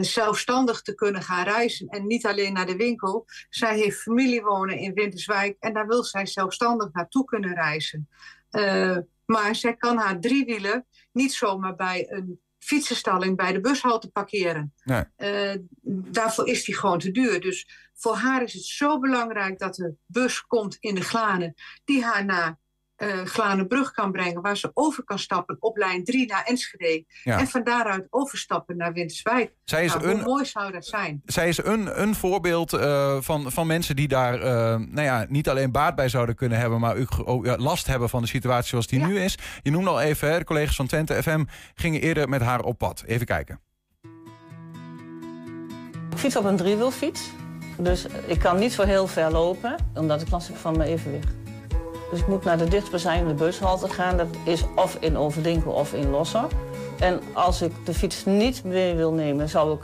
zelfstandig te kunnen gaan reizen en niet alleen naar de winkel. Zij heeft familie wonen in Winterswijk en daar wil zij zelfstandig naartoe kunnen reizen. Maar zij kan haar driewielen niet zomaar bij een fietsenstalling bij de bushalte parkeren. Nee. Eh, daarvoor is die gewoon te duur. Dus voor haar is het zo belangrijk dat de bus komt in de Glanen die haar naar eh Glanenbrug kan brengen, waar ze over kan stappen op lijn 3 naar Enschede. Ja. En van daaruit overstappen naar Winterswijk. Zij is Nou, een, Hoe mooi zou dat zijn? zij is een, een voorbeeld eh, van, van mensen die daar eh, nou ja, niet alleen baat bij zouden kunnen hebben, maar ook, last hebben van de situatie zoals die Ja. nu is. Je noemde al even, hè, de collega's van Twente FM gingen eerder met haar op pad. Even kijken. Ik fiets op een driewielfiets. Dus ik kan niet zo heel ver lopen, omdat ik last heb van mijn evenwicht. Dus ik moet naar de dichtstbijzijnde bushalte gaan. Dat is of in Overdinkel of in Losser. En als ik de fiets niet mee wil nemen, zou ik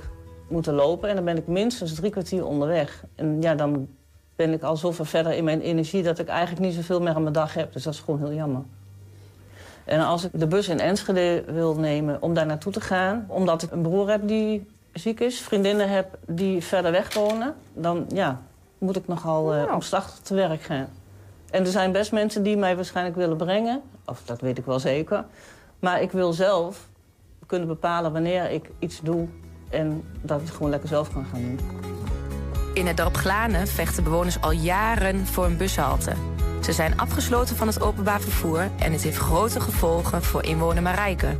moeten lopen. En dan ben ik minstens drie kwartier onderweg. En ja, dan ben ik al zoveel verder in mijn energie... dat ik eigenlijk niet zoveel meer aan mijn dag heb. Dus dat is gewoon heel jammer. En als ik de bus in Enschede wil nemen om daar naartoe te gaan... omdat ik een broer heb die ziek is, vriendinnen heb die verder weg wonen... dan ja, moet ik nogal eh omslachtig te werk gaan. En er zijn best mensen die mij waarschijnlijk willen brengen. Of dat weet ik wel zeker. Maar ik wil zelf kunnen bepalen wanneer ik iets doe... en dat ik het gewoon lekker zelf kan gaan doen. In het dorp Glanen vechten bewoners al jaren voor een bushalte. Ze zijn afgesloten van het openbaar vervoer en het heeft grote gevolgen voor inwoner Marijke.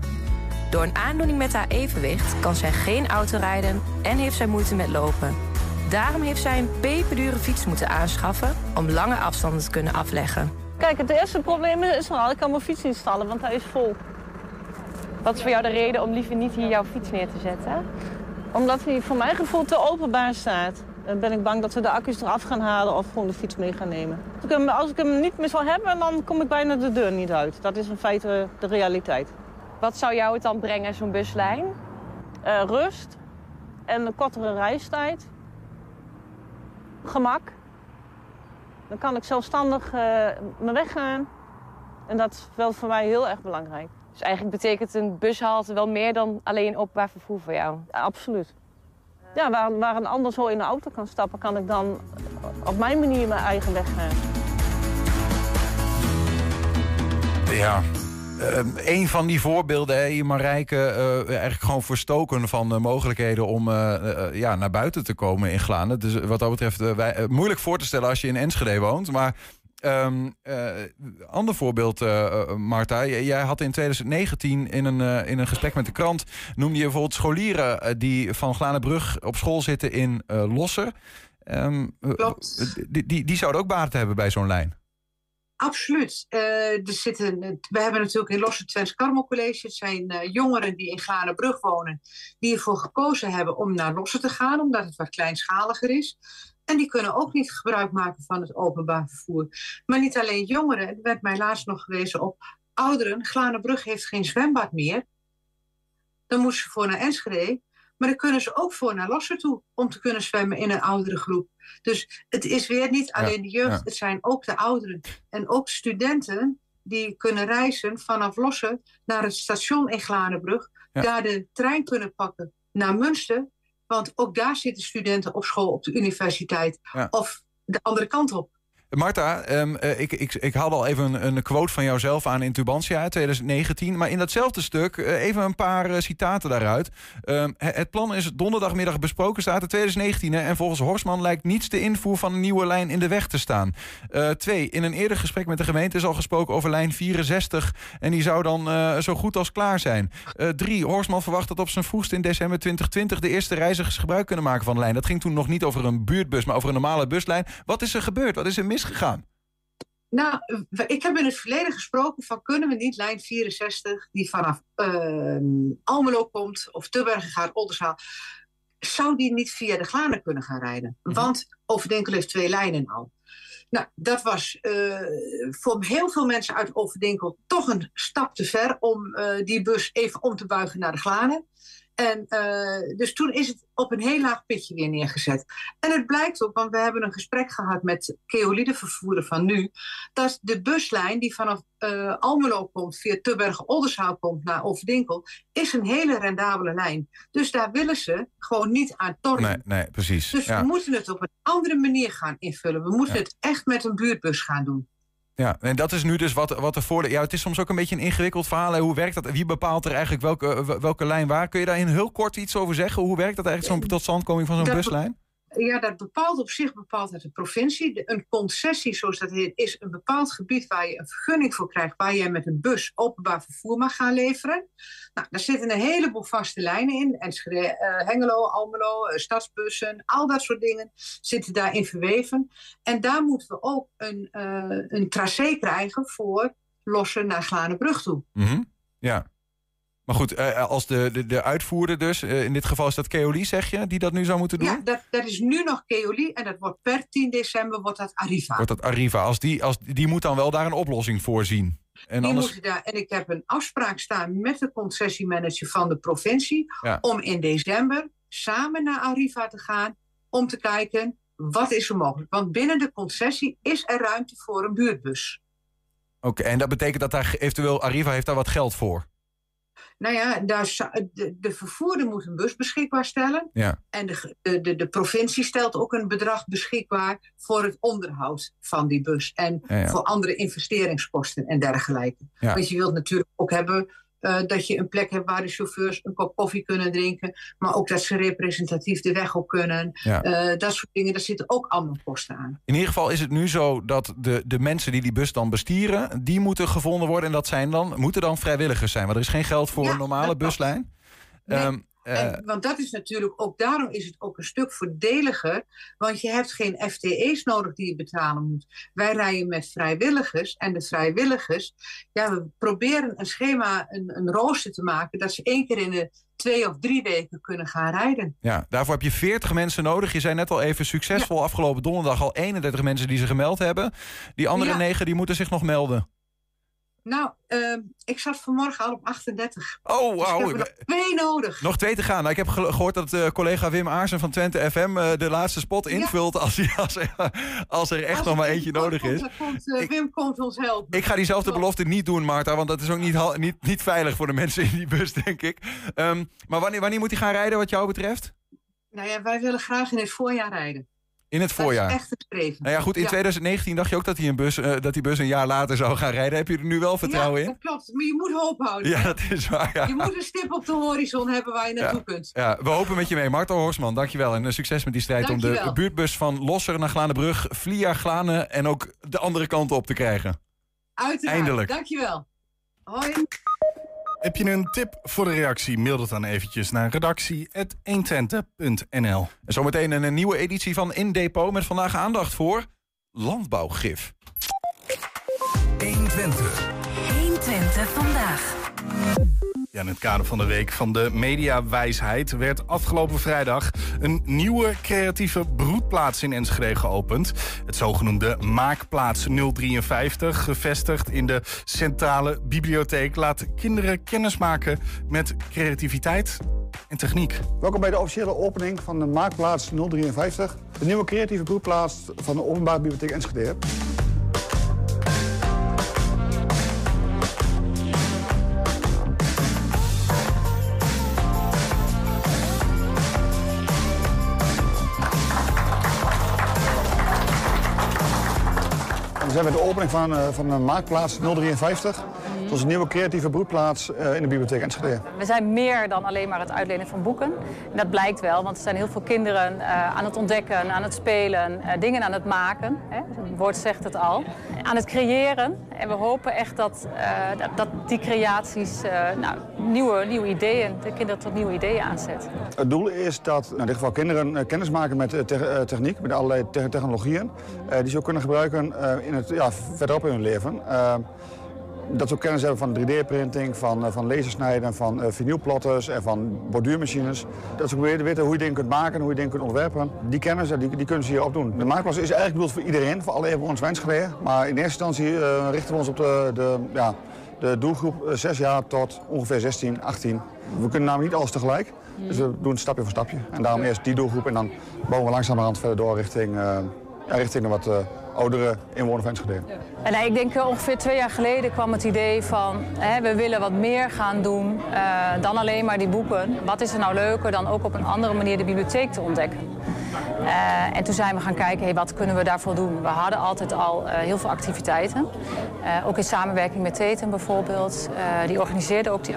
Door een aandoening met haar evenwicht kan zij geen auto rijden en heeft zij moeite met lopen. Daarom heeft zij een peperdure fiets moeten aanschaffen om lange afstanden te kunnen afleggen. Kijk, het eerste probleem is al, ik kan mijn fiets niet stallen, want hij is vol. Wat is voor jou de reden om liever niet hier jouw fiets neer te zetten? Omdat hij voor mijn gevoel te openbaar staat. Dan ben ik bang dat ze de accu's eraf gaan halen of gewoon de fiets mee gaan nemen. Als ik hem, als ik hem niet meer zal hebben, dan kom ik bijna de deur niet uit. Dat is in feite de realiteit. Wat zou jou het dan brengen, zo'n buslijn? Eh, rust en een kortere reistijd. Gemak. Dan kan ik zelfstandig eh, mijn weg gaan. En dat is wel voor mij heel erg belangrijk. Dus eigenlijk betekent een bushalte wel meer dan alleen openbaar vervoer voor jou. Ja, absoluut. Ja, waar, waar een ander zo in de auto kan stappen, kan ik dan op mijn manier mijn eigen weg gaan. Ja. Eh, een van die voorbeelden, hè, Marijke, eh, eigenlijk gewoon verstoken van de mogelijkheden om eh, eh, ja, naar buiten te komen in Glanen. Dus wat dat betreft, wij, moeilijk voor te stellen als je in Enschede woont. Maar Ehm, eh, ander voorbeeld, Marta. Jij had in 2019 in een, in een gesprek met de krant... noemde je bijvoorbeeld scholieren die van Glanenbrug op school zitten in Losser. Ehm, eh. Die, die, die zouden ook baat hebben bij zo'n lijn. Absoluut. Eh, er zitten, we hebben natuurlijk in Losse Twents Carmel. Het zijn eh, jongeren die in Glanenbrug wonen. Die ervoor gekozen hebben om naar Losse te gaan. Omdat het wat kleinschaliger is. En die kunnen ook niet gebruik maken van het openbaar vervoer. Maar niet alleen jongeren. Er werd mij laatst nog gewezen op ouderen. Glanenbrug heeft geen zwembad meer. Dan moeten ze voor naar Enschede. Maar dan kunnen ze ook voor naar Losse toe. Om te kunnen zwemmen in een oudere groep. Dus het is weer niet alleen de jeugd. ja. Het zijn ook de ouderen. En ook studenten die kunnen reizen vanaf Losse naar het station in Glanenbrug. Ja. Daar de trein kunnen pakken naar Münster. Want ook daar zitten studenten op school op de universiteit. Of de andere kant op. Marta, ehm, eh, ik, ik, ik haalde al even een, een quote van jouzelf aan in Tubantia uit 2019. Maar in datzelfde stuk eh, even een paar eh, citaten daaruit. Ehm, he- het plan is donderdagmiddag besproken, staat in 2019. hè, en volgens Horsman lijkt niets de invoer van een nieuwe lijn in de weg te staan. Twee, in een eerder gesprek met de gemeente is al gesproken over lijn 64. En die zou dan zo goed als klaar zijn. Drie, Horsman verwacht dat op zijn vroegst in december 2020 de eerste reizigers gebruik kunnen maken van de lijn. Dat ging toen nog niet over een buurtbus, maar over een normale buslijn. Wat is er gebeurd? Wat is er misgegaan? Nou, ik heb in het verleden gesproken van kunnen we niet lijn 64 die vanaf ehm, Almelo komt of Tubbergen gaat, Oldenzaal, zou die niet via de Glanen kunnen gaan rijden? Want Overdenkel heeft twee lijnen al. Nou, dat was eh, voor heel veel mensen uit Overdenkel toch een stap te ver om eh, die bus even om te buigen naar de Glanen. En eh, dus toen is het op een heel laag pitje weer neergezet. En het blijkt ook, want we hebben een gesprek gehad met Keoli, de vervoerder van nu, dat de buslijn die vanaf eh, Almelo komt, via Tubbergen-Oldenzaal komt naar Overdinkel, is een hele rendabele lijn. Dus daar willen ze gewoon niet aan tornen. Nee, nee, precies. Dus ja. we moeten het op een andere manier gaan invullen. We moeten Ja. het echt met een buurtbus gaan doen. Ja, en dat is nu dus wat, wat er voor de. Ja, het is soms ook een beetje een ingewikkeld verhaal. hè. Hoe werkt dat? Wie bepaalt er eigenlijk welke, w- welke lijn waar? Kun je daar in heel kort iets over zeggen? Hoe werkt dat eigenlijk, zo'n totstandkoming van zo'n buslijn? Ja, dat bepaalt op zich bepaalt uit de provincie. Een concessie, zoals dat heet, is een bepaald gebied waar je een vergunning voor krijgt, waar je met een bus openbaar vervoer mag gaan leveren. Nou, daar zitten een heleboel vaste lijnen in. Enschede, eh, Hengelo, Almelo, eh, stadsbussen, al dat soort dingen zitten daarin verweven. En daar moeten we ook een, eh, een tracé krijgen voor lossen naar Glanenbrug toe. Mhm. Ja. Maar goed, eh, als de, de, de uitvoerder dus, eh, in dit geval is dat Keoli, zeg je, die dat nu zou moeten doen? Ja, dat, dat is nu nog Keoli en dat wordt per 10 december wordt dat Arriva. Wordt dat Arriva? Als die, als, die moet dan wel daar een oplossing voor zien. En Die anders. daar, en ik heb een afspraak staan met de concessiemanager van de provincie Ja. om in december samen naar Arriva te gaan om te kijken wat is er mogelijk. Want binnen de concessie is er ruimte voor een buurtbus. Oké, en dat betekent dat daar eventueel Arriva heeft daar wat geld voor. Nou ja, daar, de, de vervoerder moet een bus beschikbaar stellen. Ja. En de, de, de, provincie stelt ook een bedrag beschikbaar voor het onderhoud van die bus. En Ja, ja. voor andere investeringskosten en dergelijke. Want je wilt natuurlijk ook hebben eh, dat je een plek hebt waar de chauffeurs een kop koffie kunnen drinken. Maar ook dat ze representatief de weg op kunnen. Ja. Eh, dat soort dingen, daar zitten ook allemaal kosten aan. In ieder geval is het nu zo dat de, de mensen die die bus dan bestieren, die moeten gevonden worden. En dat zijn dan, moeten dan vrijwilligers zijn. Want er is geen geld voor Ja, een normale buslijn. Nee. Ehm, eh, En, want dat is natuurlijk ook, daarom is het ook een stuk voordeliger. Want je hebt geen FTE's nodig die je betalen moet. Wij rijden met vrijwilligers. En de vrijwilligers, ja, we proberen een schema, een, een rooster te maken. Dat ze één keer in de twee of drie weken kunnen gaan rijden. ja, daarvoor heb je 40 mensen nodig. Je zei net al even succesvol afgelopen donderdag al 31 mensen die zich gemeld hebben. Die andere Ja. negen die moeten zich nog melden. Nou, ehm, ik zat vanmorgen al op 38. Oh, Dus wauw. hebben nog twee nodig. Nog twee te gaan. Nou, ik heb ge- gehoord dat eh, collega Wim Aarsen van Twente FM eh, de laatste spot invult als, hij- als, er- als er echt Als nog maar eentje komt, nodig is. komt, eh, Wim komt ons helpen. Ik ga diezelfde belofte niet doen, Marta, want dat is ook niet, niet, niet veilig voor de mensen in die bus, denk ik. Ehm, maar wanneer, wanneer moet hij gaan rijden, wat jou betreft? Nou ja, wij willen graag in het voorjaar rijden. In het voorjaar. Dat is echt geschreven. Nou ja, goed, in 2019 dacht je ook dat die, een bus, eh, dat die bus een jaar later zou gaan rijden. Heb je er nu wel vertrouwen ja, in? dat klopt. Maar je moet hoop houden. Ja, dat is waar. Ja. Je moet een stip op de horizon hebben waar je naartoe Ja. kunt. Ja, we hopen met je mee. Marto Horsman, dankjewel. En eh, succes met die strijd om de buurtbus van Losser naar Glanenbrug, via Glanen en ook de andere kant op te krijgen. Uiteraard. Eindelijk. Dankjewel. Hoi. Heb je een tip voor de reactie? Mail dat dan eventjes naar redactie.120.nl. En zometeen een, een nieuwe editie van In Depot met vandaag aandacht voor landbouwgif. 120. 120 vandaag. Ja, in het kader van de Week van de Mediawijsheid werd afgelopen vrijdag een nieuwe creatieve broedplaats in Enschede geopend. Het zogenoemde Maakplaats 053, gevestigd in de Centrale Bibliotheek, laat kinderen kennismaken met creativiteit en techniek. Welkom bij de officiële opening van de Maakplaats 053. De nieuwe creatieve broedplaats van de Openbare Bibliotheek Enschede. Zijn bij de opening van, eh, van de Maakplaats 053. Een nieuwe creatieve broedplaats eh, in de Bibliotheek Enschede. We zijn meer dan alleen maar het uitlenen van boeken. En dat blijkt wel, want er zijn heel veel kinderen eh, aan het ontdekken, aan het spelen, eh, dingen aan het maken. Hè? Het woord zegt het al. Aan het creëren. En we hopen echt dat, dat, die creaties nou, nieuwe, nieuwe ideeën, de kinderen tot nieuwe ideeën aanzet. Het doel is dat nou, in dit geval kinderen kennis maken met te- techniek, met allerlei te- technologieën. die ze ook kunnen gebruiken in het, ja, verderop in hun leven. Dat ze ook kennis hebben van 3D-printing, van, eh, van lasersnijden, van vinylplotters en van borduurmachines. Dat ze ook weten, weten hoe je dingen kunt maken en hoe je dingen kunt ontwerpen. Die kennis eh, die, die kunnen ze hier opdoen. De maakplaats is eigenlijk bedoeld voor iedereen, voor alle inwoners. Maar in eerste instantie richten we ons op de, de, ja, de doelgroep eh, 6 jaar tot ongeveer 16, 18. We kunnen namelijk niet alles tegelijk. Dus we doen het stapje voor stapje. En daarom eerst die doelgroep en dan bouwen we langzamerhand verder door richting, ja, richting de wat oudere inwoners van Enschede. En eh, ik denk eh, ongeveer twee jaar geleden kwam het idee van hè, we willen wat meer gaan doen eh, dan alleen maar die boeken. Wat is er nou leuker dan ook op een andere manier de bibliotheek te ontdekken? En toen zijn we gaan kijken, wat kunnen we daarvoor doen? We hadden altijd al heel veel activiteiten. Ook in samenwerking met Teten bijvoorbeeld. Die organiseerde ook die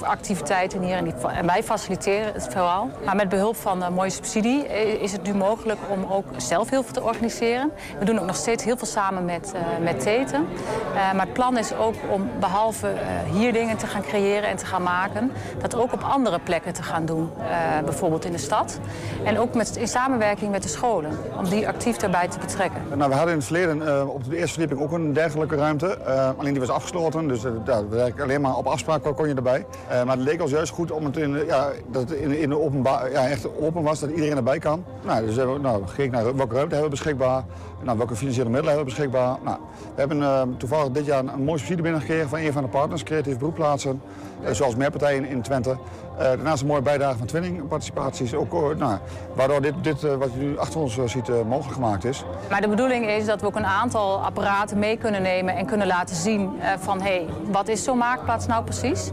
activiteiten hier en, en wij faciliteren het vooral. Maar met behulp van mooie subsidie is het nu mogelijk om ook zelf heel veel te organiseren. We doen ook nog steeds heel veel samen met, met Eh, maar het plan is ook om behalve eh, hier dingen te gaan creëren en te gaan maken, dat ook op andere plekken te gaan doen. Eh, bijvoorbeeld in de stad. En ook met, in samenwerking met de scholen, om die actief daarbij te betrekken. Nou, we hadden in het verleden op de eerste verdieping ook een dergelijke ruimte. Alleen die was afgesloten, dus werk- alleen maar op afspraak kon je erbij. Maar het leek ons juist goed om het in, ja, dat in, in de openbaar, ja, echt open was, dat iedereen erbij kan. Nou, dus nou, gekeken naar welke ruimte hebben we beschikbaar, nou, welke financiële middelen hebben we beschikbaar. Nou, we hebben eh, toevallig dit jaar een, mooie subsidie binnengekregen van een van de partners, creatieve broedplaatsen, eh, zoals meer partijen in Twente. Eh, daarnaast een mooie bijdrage van twinning-participaties, ook, nou, waardoor dit, dit wat je nu achter ons ziet mogelijk gemaakt is. Maar de bedoeling is dat we ook een aantal apparaten mee kunnen nemen en kunnen laten zien van hé, hey, wat is zo'n maakplaats nou precies?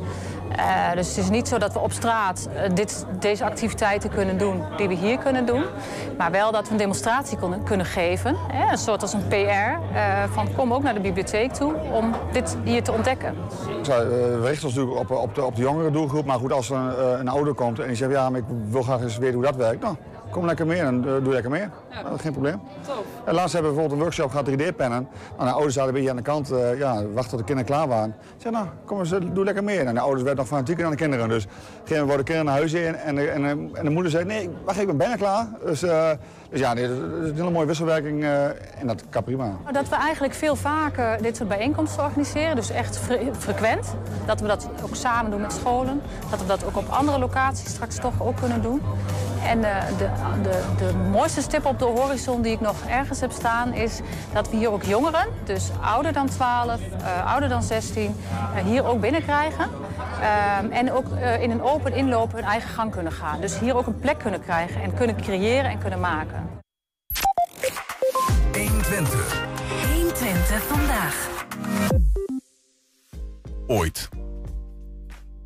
Eh, dus het is niet zo dat we op straat eh, dit, deze activiteiten kunnen doen die we hier kunnen doen. Maar wel dat we een demonstratie kunnen, kunnen geven. Hè, een soort als een PR. eh, van kom ook naar de bibliotheek toe om dit hier te ontdekken. We richten ons natuurlijk op, op, de, op de jongere doelgroep. Maar goed, als er een, een ouder komt en die zegt... ja, maar ik wil graag eens weten hoe dat werkt. Nou, kom lekker mee en eh, doe lekker mee. Nou, geen probleem. En laatst hebben we bijvoorbeeld een workshop gehad 3D-pennen. Nou, de ouders zaten een beetje aan de kant, eh, ja, wachten tot de kinderen klaar waren. Zei, nou, kom eens, eh, doe lekker mee. En de ouders werden nog fanatieker aan de kinderen. Dus gegeven moment worden de kinderen naar huis in. En, de- en, de- en de moeder zei, nee, wacht, ik ben bijna klaar. Dus, dus ja, dit is een hele mooie wisselwerking eh, en dat kan prima. Dat we eigenlijk veel vaker dit soort bijeenkomsten organiseren, dus echt fre- frequent. Dat we dat ook samen doen met scholen. Dat we dat ook op andere locaties straks toch ook kunnen doen. En eh, de, de, de mooiste stip op de horizon die ik nog ergens heb staan is dat we hier ook jongeren, dus ouder dan 12, eh, ouder dan 16, eh, hier ook binnenkrijgen. Ehm, en ook eh, in een open inloop hun eigen gang kunnen gaan. Dus hier ook een plek kunnen krijgen en kunnen creëren en kunnen maken. 120. 120 vandaag. Ooit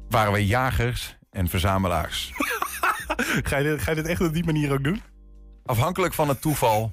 waren we jagers en verzamelaars. ga, je dit, ga je echt op die manier ook doen? afhankelijk van het toeval.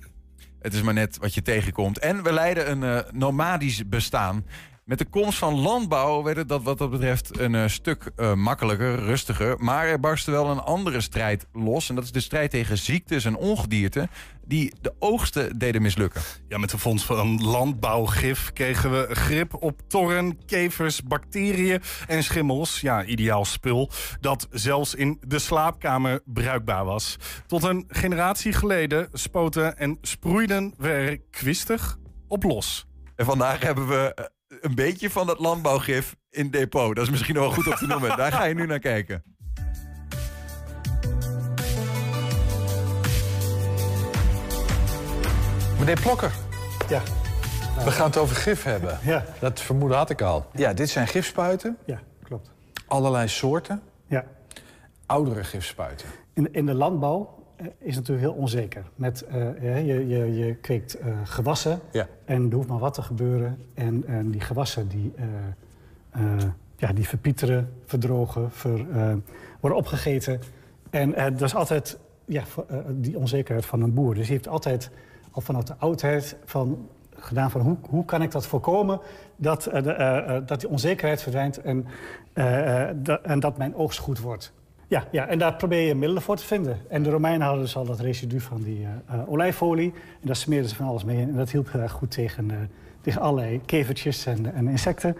Het is maar net wat je tegenkomt. En we leiden een eh, nomadisch bestaan. Met de komst van landbouw werd het dat wat dat betreft een eh, stuk eh, makkelijker, rustiger. Maar er barstte wel een andere strijd los. En dat is de strijd tegen ziektes en ongedierte die de oogsten deden mislukken. Ja, met de fonds van landbouwgif kregen we grip op torren, kevers, bacteriën en schimmels. Ja, ideaal spul dat zelfs in de slaapkamer bruikbaar was. Tot een generatie geleden spoten en sproeiden we er kwistig op los. En vandaag hebben we eh, een beetje van dat landbouwgif in depot. Dat is misschien wel goed om te noemen. Daar ga je nu naar kijken. Meneer Plokker. Ja. We gaan het over gif hebben. Ja. Dat vermoeden had ik al. Ja, dit zijn gifspuiten. Ja, klopt. Allerlei soorten. Ja. Oudere gifspuiten. In, in de landbouw is het natuurlijk heel onzeker. Met, eh, je, je, je kweekt eh, gewassen Ja. en er hoeft maar wat te gebeuren. En, en die gewassen die, eh, eh, ja, die verpieteren, verdrogen, ver, eh, worden opgegeten. En eh, dat is altijd ja, eh, die onzekerheid van een boer. Dus hij heeft altijd al vanuit de oudheid van, gedaan van hoe, hoe kan ik dat voorkomen dat, eh, de, eh, eh, dat die onzekerheid verdwijnt en, eh, eh, da- en dat mijn oogst goed wordt. Ja, ja, en daar probeer je middelen voor te vinden. En de Romeinen hadden dus al dat residu van die eh, eh, olijfolie. En daar smeerden ze van alles mee in. En dat hielp heel erg goed tegen, eh, tegen allerlei kevertjes en, en insecten.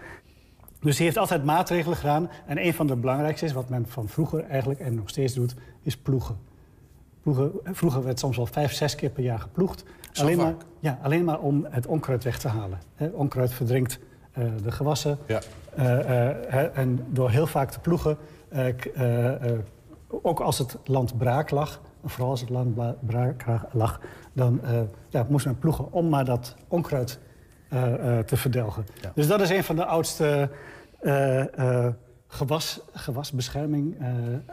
Dus die heeft altijd maatregelen gedaan. En een van de belangrijkste is, wat men van vroeger eigenlijk en nog steeds doet, is ploegen. Ploegen, vroeger werd soms wel vijf, zes keer per jaar geploegd. Zo Alleen vaak? maar, ja, alleen maar om het onkruid weg te halen. Onkruid verdrinkt de gewassen. Ja. En door heel vaak te ploegen, ook als het land braak lag, vooral als het land braak lag, dan eh, ja, moest men ploegen om maar dat onkruid eh, eh, te verdelgen. Dus dat is een van de oudste eh, eh, gewas, gewasbescherming eh,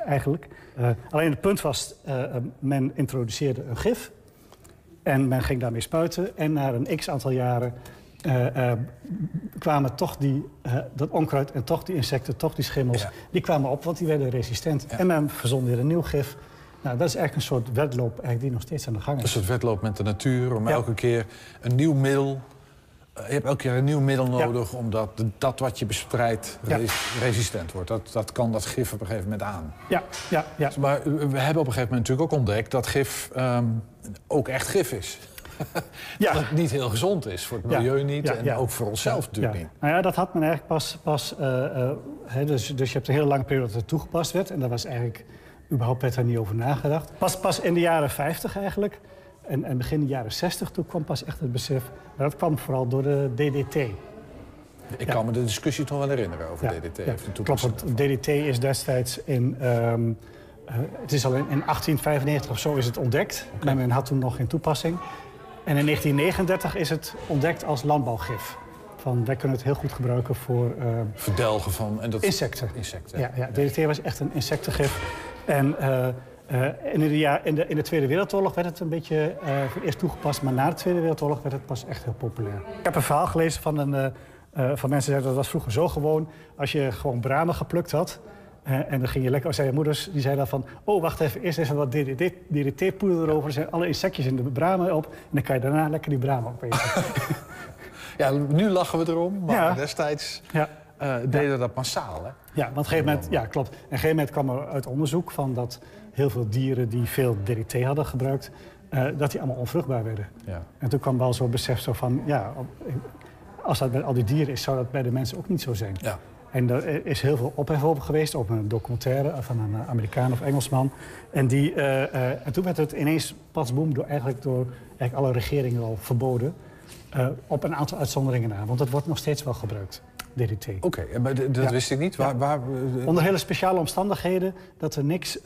eigenlijk. Eh, alleen het punt was, eh, eh, men introduceerde een gif en men ging daarmee spuiten. En na een x aantal jaren eh, eh, kwamen toch die, eh, dat onkruid en toch die insecten, toch die schimmels, die kwamen op, want die werden resistent. En men verzon weer een nieuw gif. Nou, dat is eigenlijk een soort wedloop eigenlijk, die nog steeds aan de gang Een is. soort wedloop met de natuur om elke keer een nieuw middel... Je hebt elke keer een nieuw middel nodig omdat dat wat je res- resistent wordt. Dat, dat kan dat gif op een gegeven moment aan. Ja, ja, ja. Maar we hebben op een gegeven moment natuurlijk ook ontdekt dat gif ehm, ook echt gif is. Ja. Dat het niet heel gezond is voor het Ja, milieu niet ja, en ja. ook voor onszelf natuurlijk ja. niet. Nou ja, dat had men eigenlijk pas... pas eh, eh, dus, dus je hebt een hele lange periode dat het toegepast werd. En daar was eigenlijk... überhaupt werd daar niet over nagedacht. Pas, pas in de jaren 50 eigenlijk. En, en begin de jaren 60, toen kwam pas echt het besef... Maar dat kwam vooral door de DDT. Ik kan me de discussie toch wel herinneren over DDT. ja, klopt, want DDT is destijds in... ehm, eh, het is al in, in 1895 of zo is het ontdekt. Maar men had toen nog geen toepassing. En in 1939 is het ontdekt als landbouwgif. Van, wij kunnen het heel goed gebruiken voor... ehm, Verdelgen van... En dat... Insecten. Insecten. Ja, ja, DDT was echt een insectengif. En eh, eh, in, de, ja, in, de, in de Tweede Wereldoorlog werd het een beetje eh, voor het eerst toegepast. Maar na de Tweede Wereldoorlog werd het pas echt heel populair. Ik heb een verhaal gelezen van, een, eh, eh, van mensen die zeiden dat was vroeger zo gewoon. Als je gewoon bramen geplukt had. En dan ging je lekker, zijn moeders die zeiden dan van... oh, wacht even, eerst even wat DDT DDT-poeder erover. Er zijn alle insectjes in de bramen op. En dan kan je daarna lekker die bramen opeten. Ja, nu lachen we erom, maar Ja. destijds Ja. eh, deden dat massaal. Hè? Ja, want op een gegeven moment, ja, klopt. En op een gegeven moment kwam er uit onderzoek van dat heel veel dieren die veel DDT hadden gebruikt, eh, dat die allemaal onvruchtbaar werden. Ja. En toen kwam wel zo'n besef zo van, ja, als dat bij al die dieren is, zou dat bij de mensen ook niet zo zijn. Ja. En er is heel veel ophef over geweest, op een documentaire van een eh, Amerikaan of Engelsman. En, die, eh, eh, en toen werd het ineens pas boem door, eigenlijk door eigenlijk alle regeringen al verboden. op een aantal uitzonderingen na, want het wordt nog steeds wel gebruikt, DDT. Oké, maar d- dat Ja. wist ik niet. Waar, waar, Onder hele speciale omstandigheden dat er niks,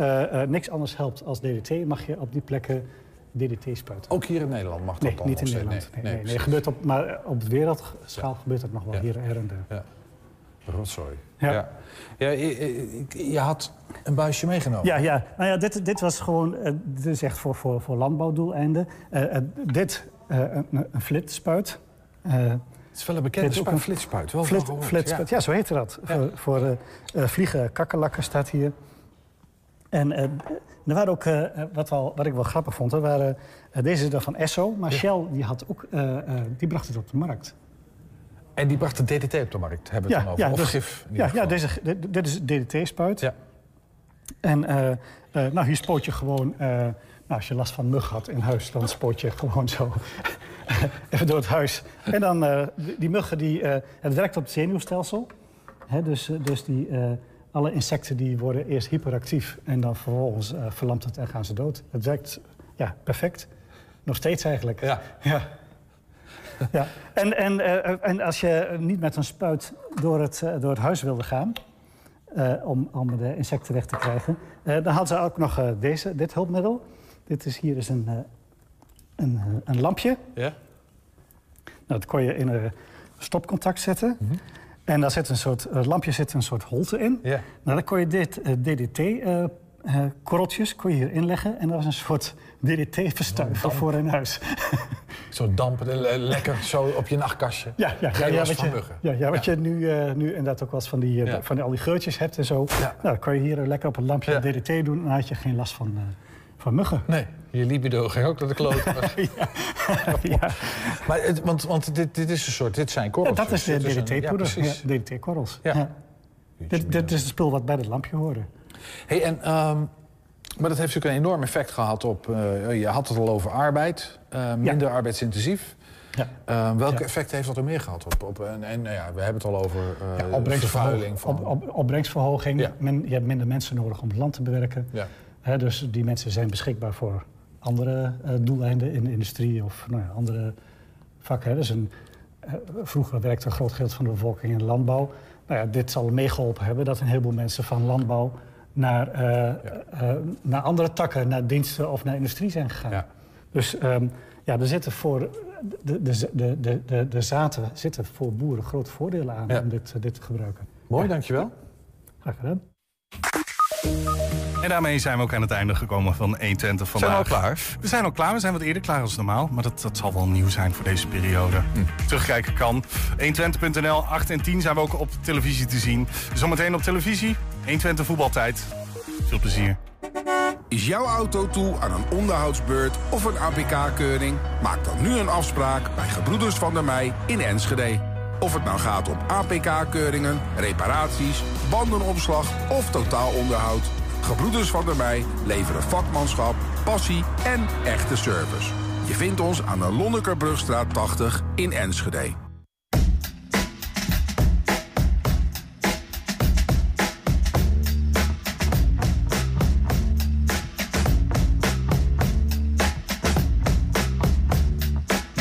niks anders helpt als DDT, mag je op die plekken DDT spuiten. Ook hier in Nederland mag dat Nee, dan niet in? Nederland. Nee, nee, nee, gebeurt op, maar op wereldschaal gebeurt dat nog wel hier en daar. Ja. Rotzooi. Ja. Ja. Ja, je, had een buisje meegenomen. Ja, ja. Nou ja, dit, dit was gewoon, eh, dit is echt voor, voor, voor landbouwdoeleinden. Eh, eh, dit, eh, een, een flitspuit. Eh, Het is wel een bekende dit is ook spuit, flitspuit. Wel Flit, flitspuit, ja. zo heette dat. Ja. Voor, voor eh, eh, vliegen kakkerlakken staat hier. En eh, er waren ook, eh, wat, wel, wat ik wel grappig vond, er waren, deze is dan van Esso, maar Shell die had ook, eh, eh, die bracht het op de markt. En die bracht de DDT op de markt, hebben we het dan over. of dus- gif. Ja, ja deze, dit, dit is DDT-spuit. Ja. En eh, eh, nou, hier spoot je gewoon... eh, nou, als je last van mug had in huis, dan spoot je gewoon zo even door het huis. En dan, die, muggen, die, het werkt op het zenuwstelsel. Hè, dus, dus die, alle insecten die worden eerst hyperactief... en dan vervolgens eh, verlamt het en gaan ze dood. Het werkt ja, perfect. Nog steeds eigenlijk. Ja. ja. Ja, en, en, eh, en als je niet met een spuit door het, eh, door het huis wilde gaan... eh, om, om de insecten weg te krijgen... dan hadden ze ook nog deze, dit hulpmiddel. Dit is hier is een, eh, een, eh, een lampje. Ja? Nou, dat kon je in een stopcontact zetten. En daar zit een soort, het lampje zit een soort holte in. Ja. Nou, dan kon je dit DDT-korreltjes kon je hier inleggen. En dat was een soort DDT-verstuiver voor in huis. Zo dampen, lekker zo op je nachtkastje. Ja, ja, ja, last wat van je, muggen. ja, ja, wat je nu, eh, nu inderdaad ook wel eens van, die, eh, Ja. van die, al die geurtjes hebt en zo. Nou, dan kan je hier lekker op een lampje DDT doen. En dan had je geen last van, eh, van muggen. Nee, je libido ging ook naar de kloot. Maar het, want, want dit, dit is een soort, dit zijn Ja, korrels. dat is de DDT-poeder. Ja. Ja, DDT-korrels. Ja. Ja. Dit, dit is het spul wat bij het lampje hoorde. Hey, en, ehm, maar dat heeft natuurlijk een enorm effect gehad op... eh, je had het al over arbeid, eh, minder arbeidsintensief. Ja. Eh, welk Ja. effect heeft dat er meer gehad? Op, op, en en nou ja, we hebben het al over vervuiling van... op, op, opbrengstverhoging. Men, je hebt minder mensen nodig om het land te bewerken. Dus die mensen zijn beschikbaar voor andere eh, doeleinden in de industrie of nou ja, andere vakken. Hè. Dus een, vroeger werkte een groot gedeelte van de bevolking in de landbouw. Nou ja, dit zal meegeholpen hebben dat een heleboel mensen van landbouw naar, eh, eh, naar andere takken, naar diensten of naar industrie zijn gegaan. Dus ehm, ja, er zitten voor de, de, de, de, de, de zaten zitten voor boeren grote voordelen aan Ja. om dit, eh, dit te gebruiken. Mooi, dankjewel. Graag gedaan. En daarmee zijn we ook aan het einde gekomen van 120 vandaag. Zijn we al klaar? We zijn al klaar. We zijn wat eerder klaar als normaal. Maar dat, dat zal wel nieuw zijn voor deze periode. Terugkijken kan. 120.nl, 8 en 10 zijn we ook op televisie te zien. Zometeen op televisie. 120 voetbaltijd. Veel plezier. Is jouw auto toe aan een onderhoudsbeurt of een APK-keuring? Maak dan nu een afspraak bij Gebroeders van der Mei in Enschede. Of het nou gaat om APK-keuringen, reparaties, bandenopslag of totaalonderhoud. Gebroeders van der Mei leveren vakmanschap, passie en echte service. Je vindt ons aan de Lonnekerbrugstraat 80 in Enschede.